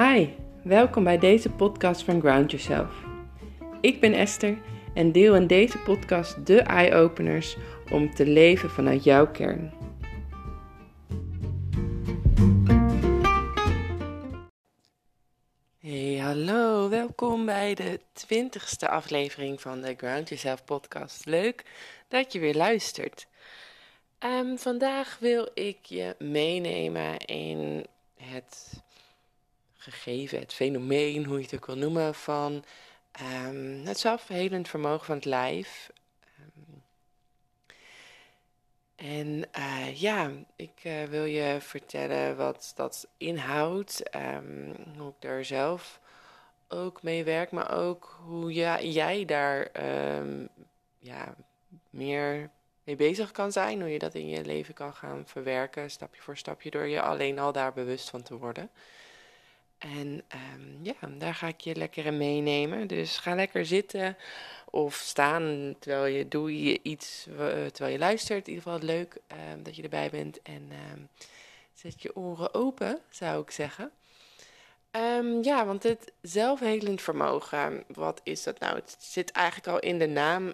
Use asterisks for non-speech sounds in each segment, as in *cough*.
Hi, welkom bij deze podcast van Ground Yourself. Ik ben Esther en deel in deze podcast de eye-openers om te leven vanuit jouw kern. Hey, hallo, welkom bij de twintigste aflevering van de Ground Yourself podcast. Leuk dat je weer luistert. Ehm, vandaag wil ik je meenemen in het gegeven, het fenomeen, hoe je het ook wil noemen, van um, het zelfverhelend vermogen van het lijf. Ehm, en uh, ja, ik uh, wil je vertellen wat dat inhoudt, um, hoe ik daar zelf ook mee werk, maar ook hoe ja, jij daar ja, meer mee bezig kan zijn, hoe je dat in je leven kan gaan verwerken, stapje voor stapje, door je alleen al daar bewust van te worden. En um, ja, daar ga ik je lekker in meenemen. Dus ga lekker zitten of staan terwijl je doe je iets terwijl je luistert. In ieder geval leuk um, dat je erbij bent. En um, zet je oren open, zou ik zeggen. ja, want het zelfhelend vermogen, wat is dat nou? Het zit eigenlijk al in de naam.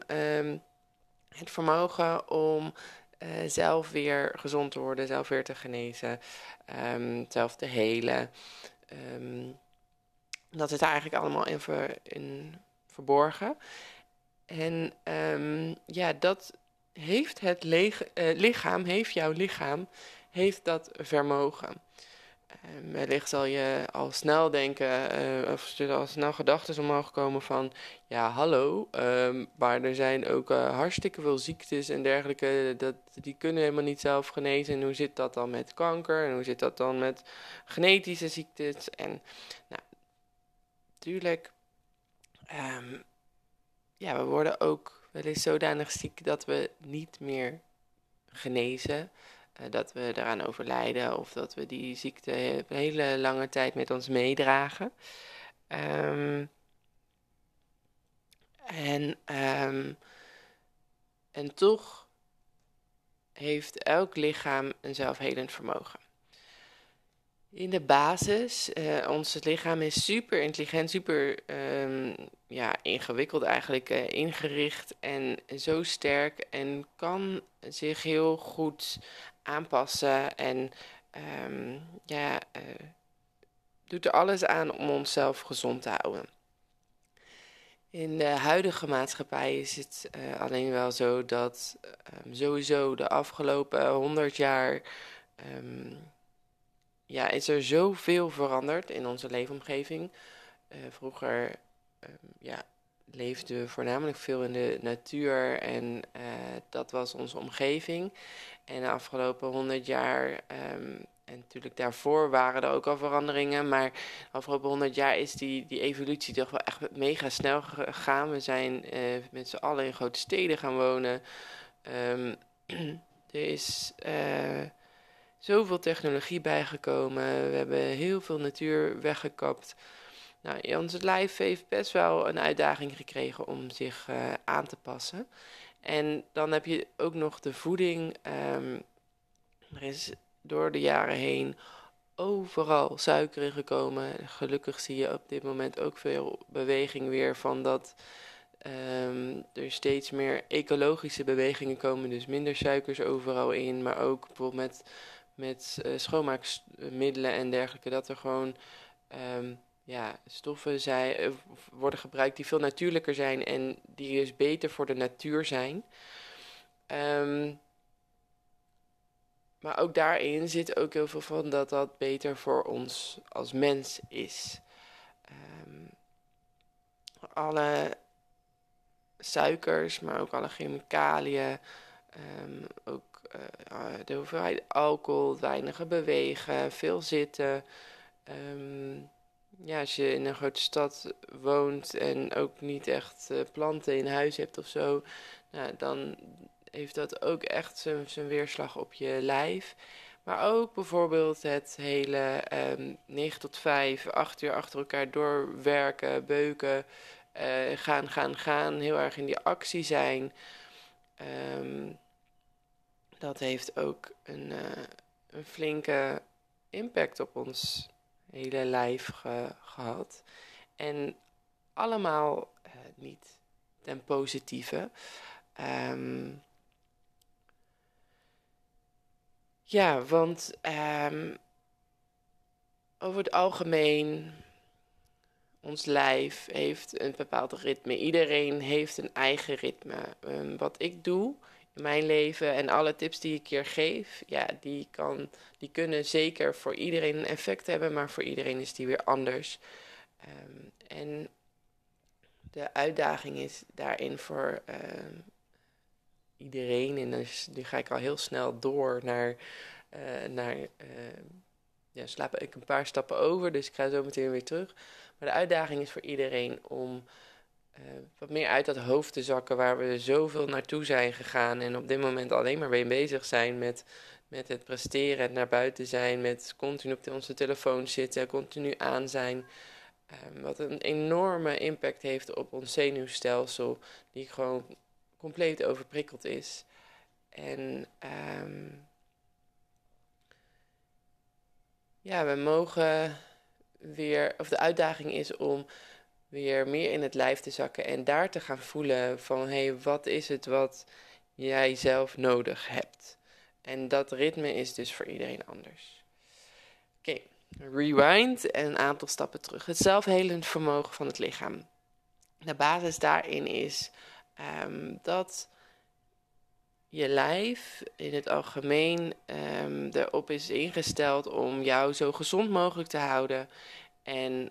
het vermogen om uh, zelf weer gezond te worden, zelf weer te genezen, zelf te helen. Um, dat zit eigenlijk allemaal in, ver, in verborgen. En um, ja, dat heeft het uh, lichaam, heeft jouw lichaam, heeft dat vermogen. Um, wellicht zal je al snel denken, uh, of zullen al snel gedachten omhoog komen van, ja hallo, um, maar er zijn ook uh, hartstikke veel ziektes en dergelijke, dat, die kunnen helemaal niet zelf genezen. En hoe zit dat dan met kanker en hoe zit dat dan met genetische ziektes? En nou, natuurlijk, um, ja, we worden ook wel eens zodanig ziek dat we niet meer genezen. Uh, dat we eraan overlijden of dat we die ziekte een hele lange tijd met ons meedragen. Um, en, um, en toch heeft elk lichaam een zelfhelend vermogen. In de basis, uh, ons lichaam is super intelligent, super um, ja, ingewikkeld eigenlijk, uh, ingericht en zo sterk en kan zich heel goed aanpassen en um, ja, uh, doet er alles aan om onszelf gezond te houden. In de huidige maatschappij is het uh, alleen wel zo dat um, sowieso de afgelopen honderd jaar um, ja, is er zoveel veranderd in onze leefomgeving. Uh, vroeger ja, leefden we voornamelijk veel in de natuur en uh, dat was onze omgeving. En de afgelopen honderd jaar, um, en natuurlijk daarvoor waren er ook al veranderingen, maar de afgelopen honderd jaar is die, die evolutie toch wel echt mega snel gegaan. We zijn uh, met z'n allen in grote steden gaan wonen. Um, *clears throat* er is uh, zoveel technologie bijgekomen. We hebben heel veel natuur weggekapt. Nou, ons lijf heeft best wel een uitdaging gekregen om zich uh, aan te passen. En dan heb je ook nog de voeding. Um, er is door de jaren heen overal suiker in gekomen. Gelukkig zie je op dit moment ook veel beweging weer van dat um, er steeds meer ecologische bewegingen komen. Dus minder suikers overal in, maar ook bijvoorbeeld met, met uh, schoonmaakmiddelen en dergelijke. Dat er gewoon um, ja, stoffen zijn, uh, worden gebruikt die veel natuurlijker zijn en die dus beter voor de natuur zijn. Um, maar ook daarin zit ook heel veel van dat dat beter voor ons als mens is. Um, alle suikers, maar ook alle chemicaliën, um, ook uh, de hoeveelheid alcohol, weinige bewegen, veel zitten. Ja, als je in een grote stad woont en ook niet echt uh, planten in huis hebt of zo, nou, dan heeft dat ook echt zijn weerslag op je lijf. Maar ook bijvoorbeeld het hele um, 9 tot 5, 8 uur achter elkaar doorwerken, beuken, uh, gaan, gaan, gaan, heel erg in die actie zijn. Um, dat heeft ook een, uh, een flinke impact op ons hele lijf gehad. En allemaal uh, niet ten positieve. Um, ja, want um, over het algemeen, ons lijf heeft een bepaald ritme. Iedereen heeft een eigen ritme. Um, wat ik doe mijn leven en alle tips die ik hier geef, ja, die, kan, die kunnen zeker voor iedereen een effect hebben, maar voor iedereen is die weer anders. Um, en de uitdaging is daarin voor uh, iedereen, en dus, nu ga ik al heel snel door naar, uh, naar uh, ja, slaap ik een paar stappen over, dus ik ga zo meteen weer terug. Maar de uitdaging is voor iedereen om uh, wat meer uit dat hoofd te zakken waar we zoveel naartoe zijn gegaan en op dit moment alleen maar mee bezig zijn met, met het presteren, het naar buiten zijn, met continu op onze telefoon zitten, continu aan zijn. Um, wat een enorme impact heeft op ons zenuwstelsel, die gewoon compleet overprikkeld is. En um, ja, we mogen weer, of de uitdaging is om weer meer in het lijf te zakken en daar te gaan voelen van hé, hey, wat is het wat jij zelf nodig hebt? En dat ritme is dus voor iedereen anders. Oké, rewind en een aantal stappen terug. Het zelfhelend vermogen van het lichaam. De basis daarin is um, dat je lijf in het algemeen um, erop is ingesteld om jou zo gezond mogelijk te houden. En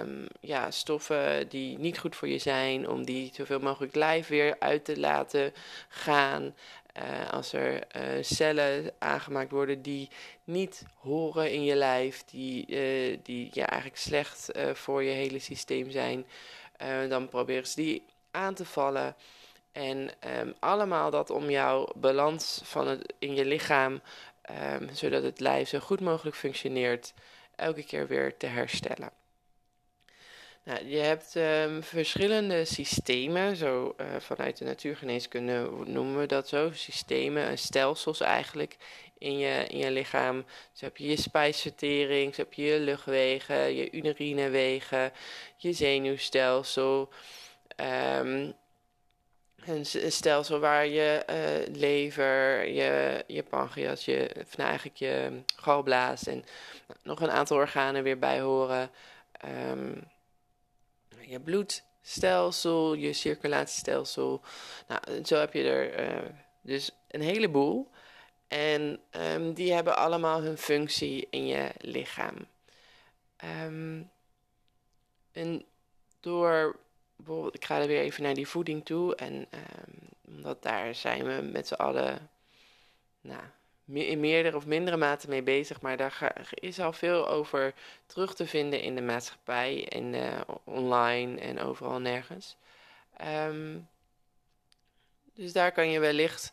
um, ja, stoffen die niet goed voor je zijn, om die zoveel mogelijk lijf weer uit te laten gaan. Uh, als er uh, cellen aangemaakt worden die niet horen in je lijf, die, uh, die ja, eigenlijk slecht voor je hele systeem zijn, dan proberen ze die aan te vallen. En um, allemaal dat om jouw balans van het, in je lichaam, um, zodat het lijf zo goed mogelijk functioneert, elke keer weer te herstellen. Nou, je hebt um, verschillende systemen, zo uh, vanuit de natuurgeneeskunde noemen we dat zo, systemen, stelsels eigenlijk in je, in je lichaam. Dus heb je je spijsvertering, dus heb je je luchtwegen, je urinewegen, je zenuwstelsel. Um, een, stelsel waar je uh, lever, je, je pancreas, je, of nou eigenlijk je galblaas en nog een aantal organen weer bij horen. Um, je bloedstelsel, je circulatiestelsel. Nou, zo heb je er uh, dus een heleboel. En um, die hebben allemaal hun functie in je lichaam. En door bijvoorbeeld, ik ga er weer even naar die voeding toe. En um, omdat daar zijn we met z'n allen nou, in meerdere of mindere mate mee bezig. Maar daar is al veel over terug te vinden in de maatschappij en online en overal nergens. Um, dus daar kan je wellicht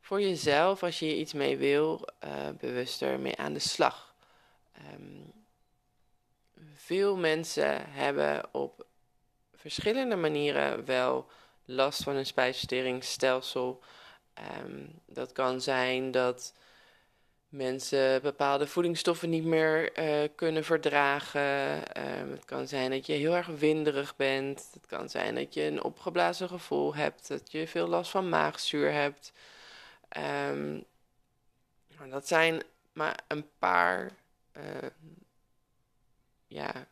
voor jezelf, als je iets mee wil, uh, bewuster mee aan de slag. Um, veel mensen hebben op verschillende manieren wel last van een spijsverteringsstelsel. Um, dat kan zijn dat mensen bepaalde voedingsstoffen niet meer uh, kunnen verdragen. Um, het kan zijn dat je heel erg winderig bent. Het kan zijn dat je een opgeblazen gevoel hebt. Dat je veel last van maagzuur hebt. Um, dat zijn maar een paar ja,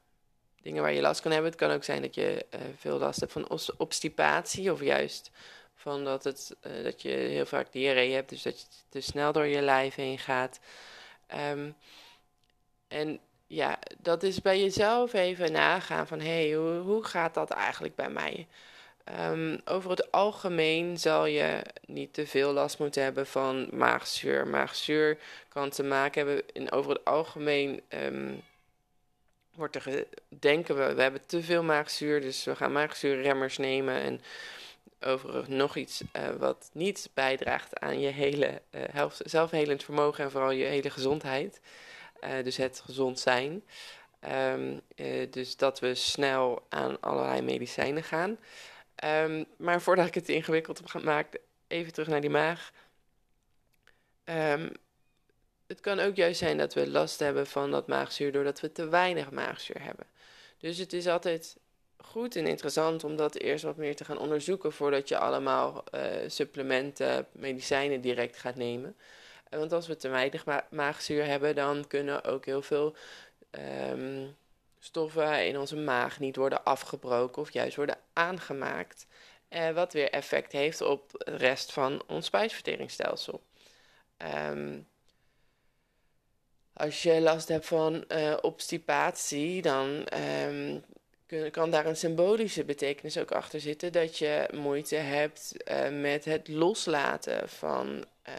dingen waar je last kan hebben. Het kan ook zijn dat je uh, veel last hebt van obstipatie of juist van dat, het, uh, dat je heel vaak diarree hebt, dus dat je te snel door je lijf heen gaat. Um, en ja, dat is bij jezelf even nagaan van hé, hey, hoe, hoe gaat dat eigenlijk bij mij? Um, over het algemeen zal je niet te veel last moeten hebben van maagzuur. Maagzuur kan te maken hebben, in over het algemeen um, wordt er denken we, we hebben te veel maagzuur, dus we gaan maagzuurremmers nemen. En overigens nog iets uh, wat niet bijdraagt aan je hele uh, zelfhelend vermogen en vooral je hele gezondheid. Uh, dus het gezond zijn. Um, dus dat we snel aan allerlei medicijnen gaan. Um, maar voordat ik het ingewikkeld heb gemaakt, even terug naar die maag. Um, het kan ook juist zijn dat we last hebben van dat maagzuur doordat we te weinig maagzuur hebben. Dus het is altijd goed en interessant om dat eerst wat meer te gaan onderzoeken voordat je allemaal uh, supplementen, medicijnen direct gaat nemen. Want als we te weinig maagzuur hebben, dan kunnen ook heel veel um, stoffen in onze maag niet worden afgebroken of juist worden aangemaakt. Uh, wat weer effect heeft op de rest van ons spijsverteringsstelsel. Um, als je last hebt van uh, obstipatie, dan um, kan daar een symbolische betekenis ook achter zitten. Dat je moeite hebt uh, met het loslaten van uh,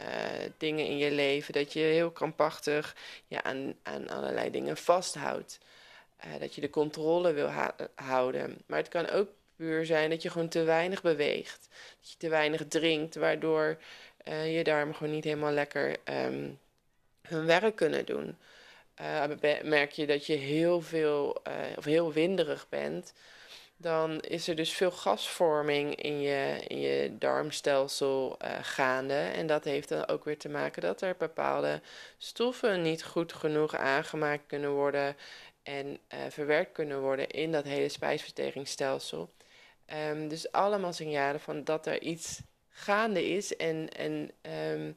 dingen in je leven. Dat je heel krampachtig ja, aan, allerlei dingen vasthoudt. Dat je de controle wil houden. Maar het kan ook puur zijn dat je gewoon te weinig beweegt. Dat je te weinig drinkt, waardoor je darmen gewoon niet helemaal lekker um, hun werk kunnen doen. Uh, merk je dat je heel veel uh, of heel winderig bent, dan is er dus veel gasvorming in je, in je darmstelsel uh, gaande. En dat heeft dan ook weer te maken dat er bepaalde stoffen niet goed genoeg aangemaakt kunnen worden en verwerkt kunnen worden in dat hele spijsverteringsstelsel. Um, dus allemaal signalen van dat er iets gaande is en, en um,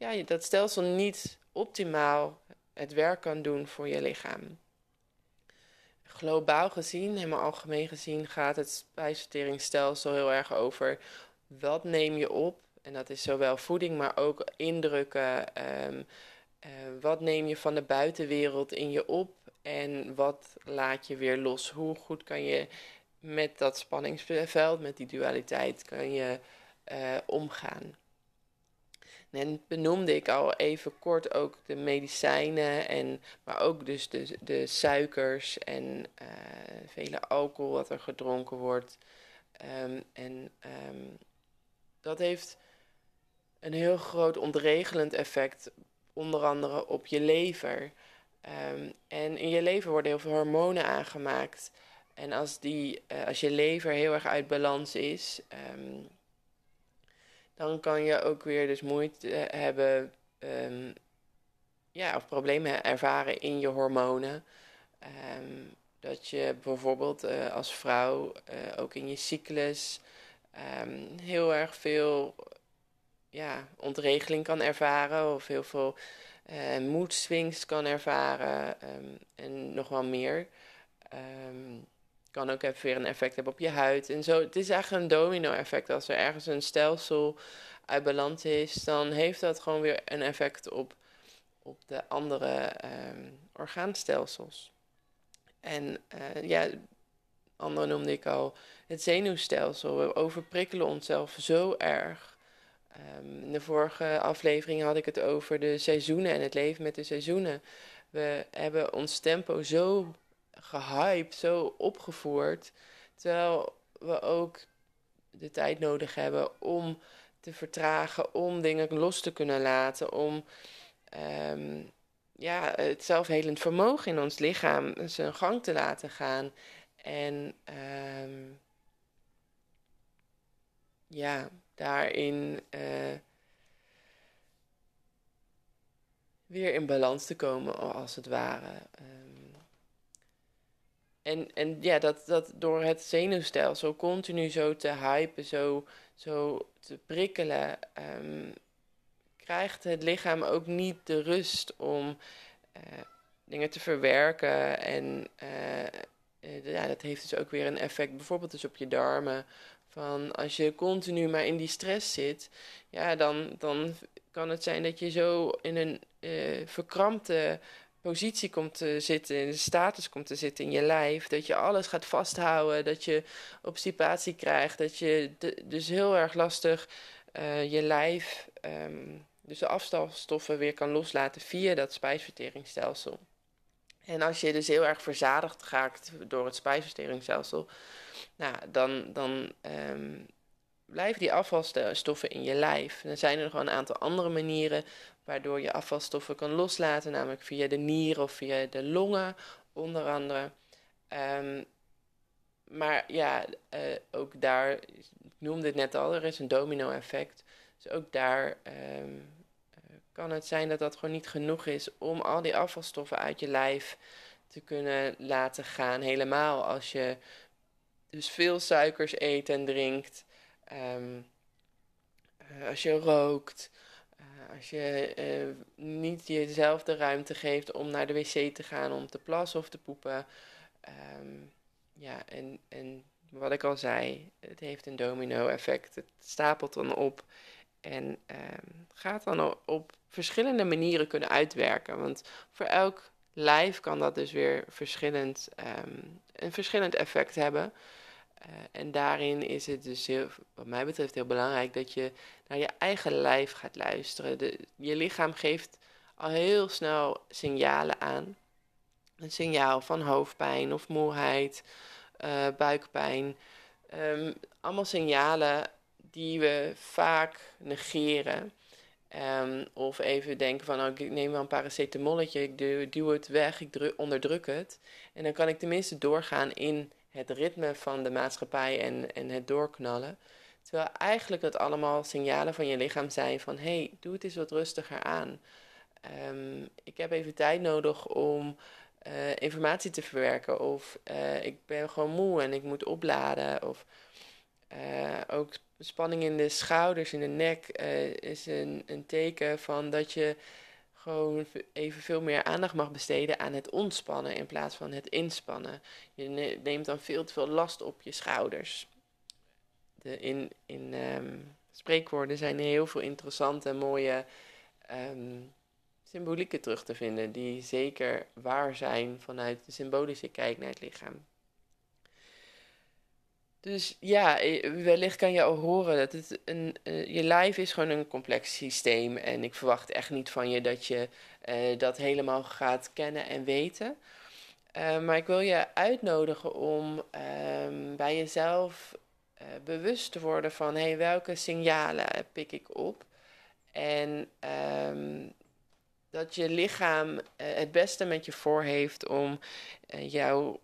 ja, dat stelsel niet optimaal het werk kan doen voor je lichaam. Globaal gezien, helemaal algemeen gezien, gaat het spijsverteringsstelsel heel erg over wat neem je op. En dat is zowel voeding, maar ook indrukken. Um, uh, wat neem je van de buitenwereld in je op en wat laat je weer los? Hoe goed kan je met dat spanningsveld, met die dualiteit, kan je uh, omgaan? En benoemde ik al even kort ook de medicijnen, en, maar ook dus de, de suikers en uh, vele alcohol wat er gedronken wordt. Um, en um, dat heeft een heel groot ontregelend effect, onder andere op je lever. Um, en in je lever worden heel veel hormonen aangemaakt. En als, die, uh, als je lever heel erg uit balans is, dan kan je ook weer dus moeite eh, hebben, um, ja, of problemen ervaren in je hormonen. Um, dat je bijvoorbeeld uh, als vrouw uh, ook in je cyclus um, heel erg veel ja, ontregeling kan ervaren of heel veel uh, moedswings kan ervaren en nog wel meer. Kan ook even weer een effect hebben op je huid. En zo, het is eigenlijk een domino-effect. Als er ergens een stelsel uit balans is, dan heeft dat gewoon weer een effect op, op de andere um, orgaanstelsels. En uh, ja, andere noemde ik al het zenuwstelsel. We overprikkelen onszelf zo erg. Um, in de vorige aflevering had ik het over de seizoenen en het leven met de seizoenen. We hebben ons tempo zo gehyped, zo opgevoerd. Terwijl we ook de tijd nodig hebben om te vertragen, om dingen los te kunnen laten, om um, ja, het zelfhelend vermogen in ons lichaam zijn gang te laten gaan. En um, ja, daarin uh, weer in balans te komen, als het ware. Um, en, en ja, dat, dat door het zenuwstelsel continu zo te hypen, zo, zo te prikkelen, um, krijgt het lichaam ook niet de rust om uh, dingen te verwerken. En uh, ja, dat heeft dus ook weer een effect, bijvoorbeeld dus op je darmen. Van als je continu maar in die stress zit, ja, dan, dan kan het zijn dat je zo in een verkrampte positie komt te zitten, in de status komt te zitten in je lijf, dat je alles gaat vasthouden, dat je obstipatie krijgt, dat je dus heel erg lastig uh, je lijf, um, dus de afvalstoffen weer kan loslaten via dat spijsverteringsstelsel. En als je dus heel erg verzadigd raakt door het spijsverteringsstelsel, nou, dan, dan um, blijven die afvalstoffen in je lijf. Dan zijn er nog wel een aantal andere manieren waardoor je afvalstoffen kan loslaten, namelijk via de nieren of via de longen, onder andere. Um, maar ja, uh, ook daar, ik noemde het net al, er is een domino-effect. Dus ook daar um, kan het zijn dat dat gewoon niet genoeg is om al die afvalstoffen uit je lijf te kunnen laten gaan. Helemaal als je dus veel suikers eet en drinkt. Ehm, eh, als je rookt. Eh, als je uh, niet jezelf de ruimte geeft om naar de wc te gaan, om te plassen of te poepen. Ehm, ja, en, en wat ik al zei, het heeft een domino-effect. Het stapelt dan op en um, gaat dan op verschillende manieren kunnen uitwerken. Want voor elk lijf kan dat dus weer verschillend, um, een verschillend effect hebben. Uh, en daarin is het dus wat mij betreft heel belangrijk dat je naar je eigen lijf gaat luisteren. Je lichaam geeft al heel snel signalen aan. Een signaal van hoofdpijn of moeheid, uh, buikpijn. Um, allemaal signalen die we vaak negeren. Um, of even denken van, oh, ik neem wel een paracetamolletje, ik duw, duw het weg, ik druk, onderdruk het. En dan kan ik tenminste doorgaan in het ritme van de maatschappij en, en het doorknallen. Terwijl eigenlijk dat allemaal signalen van je lichaam zijn van, hé, hey, doe het eens wat rustiger aan. Um, ik heb even tijd nodig om uh, informatie te verwerken. Of uh, ik ben gewoon moe en ik moet opladen. Of uh, ook spanning in de schouders, in de nek, is een, een teken van dat je gewoon even veel meer aandacht mag besteden aan het ontspannen in plaats van het inspannen. Je neemt dan veel te veel last op je schouders. De, in in um, spreekwoorden zijn er heel veel interessante en mooie um, symbolieken terug te vinden, die zeker waar zijn vanuit de symbolische kijk naar het lichaam. Dus ja, eh, wellicht kan je al horen dat het een, uh, je lijf is gewoon een complex systeem. En ik verwacht echt niet van je dat je uh, dat helemaal gaat kennen en weten. Uh, maar ik wil je uitnodigen om um, bij jezelf bewust te worden van hey, welke signalen pik ik op. En um, dat je lichaam uh, het beste met je voor heeft om uh, jouw,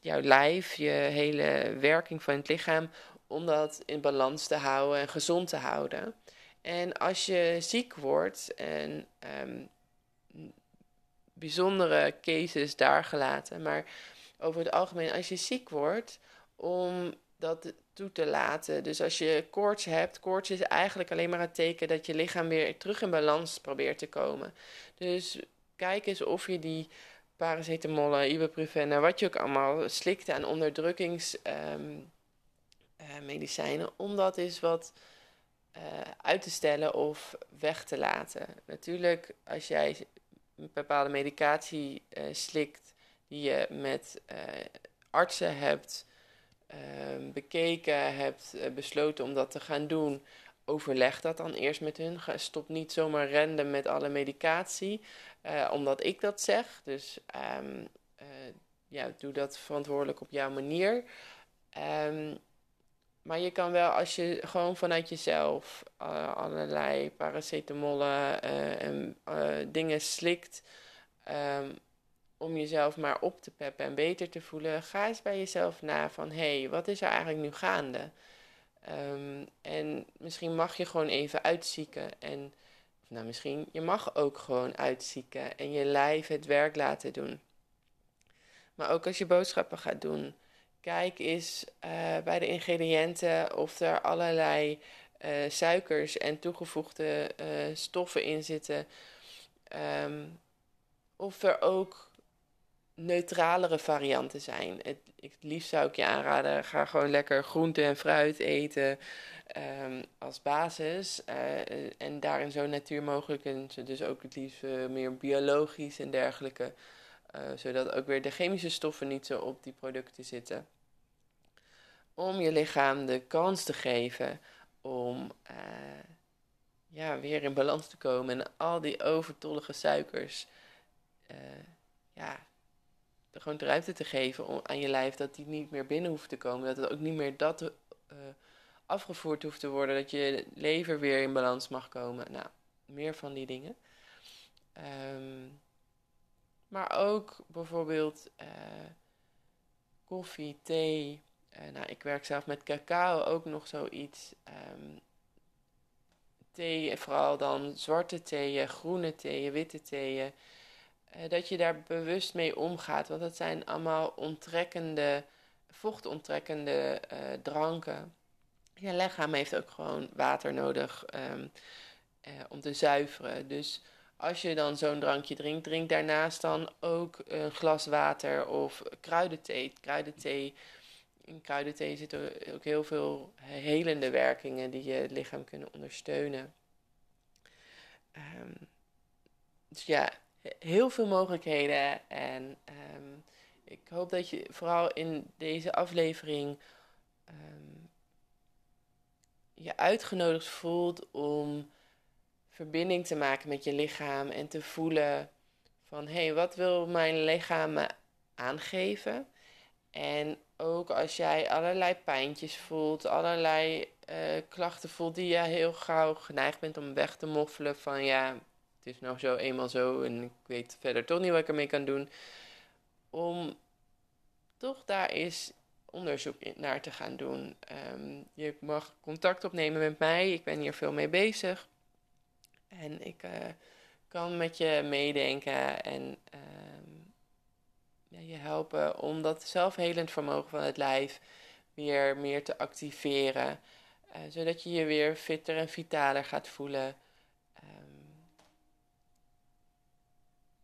jouw lijf, je hele werking van het lichaam, om dat in balans te houden en gezond te houden. En als je ziek wordt, en um, bijzondere cases daar gelaten, maar over het algemeen, als je ziek wordt, om dat toe te laten. Dus als je koorts hebt, koorts is eigenlijk alleen maar het teken dat je lichaam weer terug in balans probeert te komen. Dus kijk eens of je die paracetamol, ibuprofen, wat je ook allemaal slikt aan onderdrukkingsmedicijnen, um, uh, om dat eens wat uh, uit te stellen of weg te laten. Natuurlijk, als jij een bepaalde medicatie uh, slikt die je met artsen hebt Ehm, bekeken, hebt uh, besloten om dat te gaan doen, overleg dat dan eerst met hun. Stop niet zomaar random met alle medicatie, uh, omdat ik dat zeg. Dus um, uh, ja, doe dat verantwoordelijk op jouw manier. Um, maar je kan wel, als je gewoon vanuit jezelf allerlei paracetamolen en dingen slikt, om jezelf maar op te peppen en beter te voelen, ga eens bij jezelf na van hé, hey, wat is er eigenlijk nu gaande? Um, en misschien mag je gewoon even uitzieken. En, nou, misschien, je mag ook gewoon uitzieken en je lijf het werk laten doen. Maar ook als je boodschappen gaat doen, kijk eens uh, bij de ingrediënten of er allerlei uh, suikers en toegevoegde uh, stoffen in zitten. Um, of er ook neutralere varianten zijn. Het, liefst zou ik je aanraden, ga gewoon lekker groente en fruit eten um, als basis. Uh, en daarin zo natuur mogelijk en dus ook het liefst uh, meer biologisch en dergelijke. Uh, zodat ook weer de chemische stoffen niet zo op die producten zitten. Om je lichaam de kans te geven om ja, weer in balans te komen en al die overtollige suikers ja, gewoon de ruimte te geven om, aan je lijf dat die niet meer binnen hoeft te komen. Dat het ook niet meer dat uh, afgevoerd hoeft te worden. Dat je lever weer in balans mag komen. Nou, meer van die dingen. Um, maar ook bijvoorbeeld uh, koffie, thee. Uh, nou, ik werk zelf met cacao, ook nog zoiets. Um, thee, vooral dan zwarte theeën, groene theeën, witte theeën, dat je daar bewust mee omgaat. Want dat zijn allemaal onttrekkende, vochtonttrekkende uh, dranken. Je lichaam heeft ook gewoon water nodig um, om te zuiveren. Dus als je dan zo'n drankje drinkt, drink daarnaast dan ook een glas water of kruidenthee. Kruidenthee in kruidenthee zitten ook heel veel helende werkingen die je lichaam kunnen ondersteunen. Um, dus ja, heel veel mogelijkheden. En um, ik hoop dat je vooral in deze aflevering um, je uitgenodigd voelt om verbinding te maken met je lichaam en te voelen van hé, hey, wat wil mijn lichaam me aangeven? En ook als jij allerlei pijntjes voelt, allerlei uh, klachten voelt die je heel gauw geneigd bent om weg te moffelen van ja, het is nou zo eenmaal zo en ik weet verder toch niet wat ik ermee kan doen. Om toch daar eens onderzoek naar te gaan doen. Um, je mag contact opnemen met mij, ik ben hier veel mee bezig. En ik uh, kan met je meedenken en um, ja, je helpen om dat zelfhelend vermogen van het lijf weer meer te activeren. Uh, zodat je je weer fitter en vitaler gaat voelen.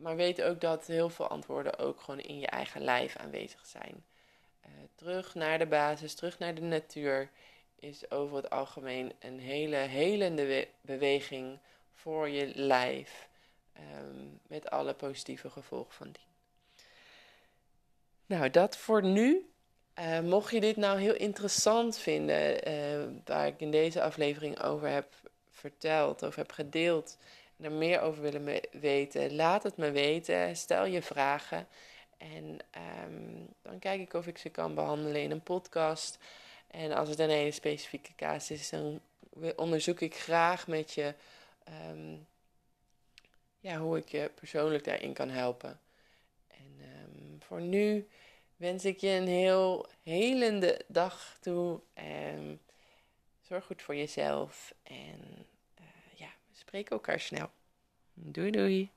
Maar weet ook dat heel veel antwoorden ook gewoon in je eigen lijf aanwezig zijn. Uh, terug naar de basis, terug naar de natuur is over het algemeen een hele helende beweging voor je lijf. Um, met alle positieve gevolgen van die. Nou, dat voor nu. Uh, mocht je dit nou heel interessant vinden, uh, waar ik in deze aflevering over heb verteld, over heb gedeeld, er meer over willen weten, laat het me weten. Stel je vragen. En um, dan kijk ik of ik ze kan behandelen in een podcast. En als het een hele specifieke casus is, dan onderzoek ik graag met je um, ja, hoe ik je persoonlijk daarin kan helpen. En um, voor nu wens ik je een heel helende dag toe. En zorg goed voor jezelf. En spreken elkaar snel. Doei doei.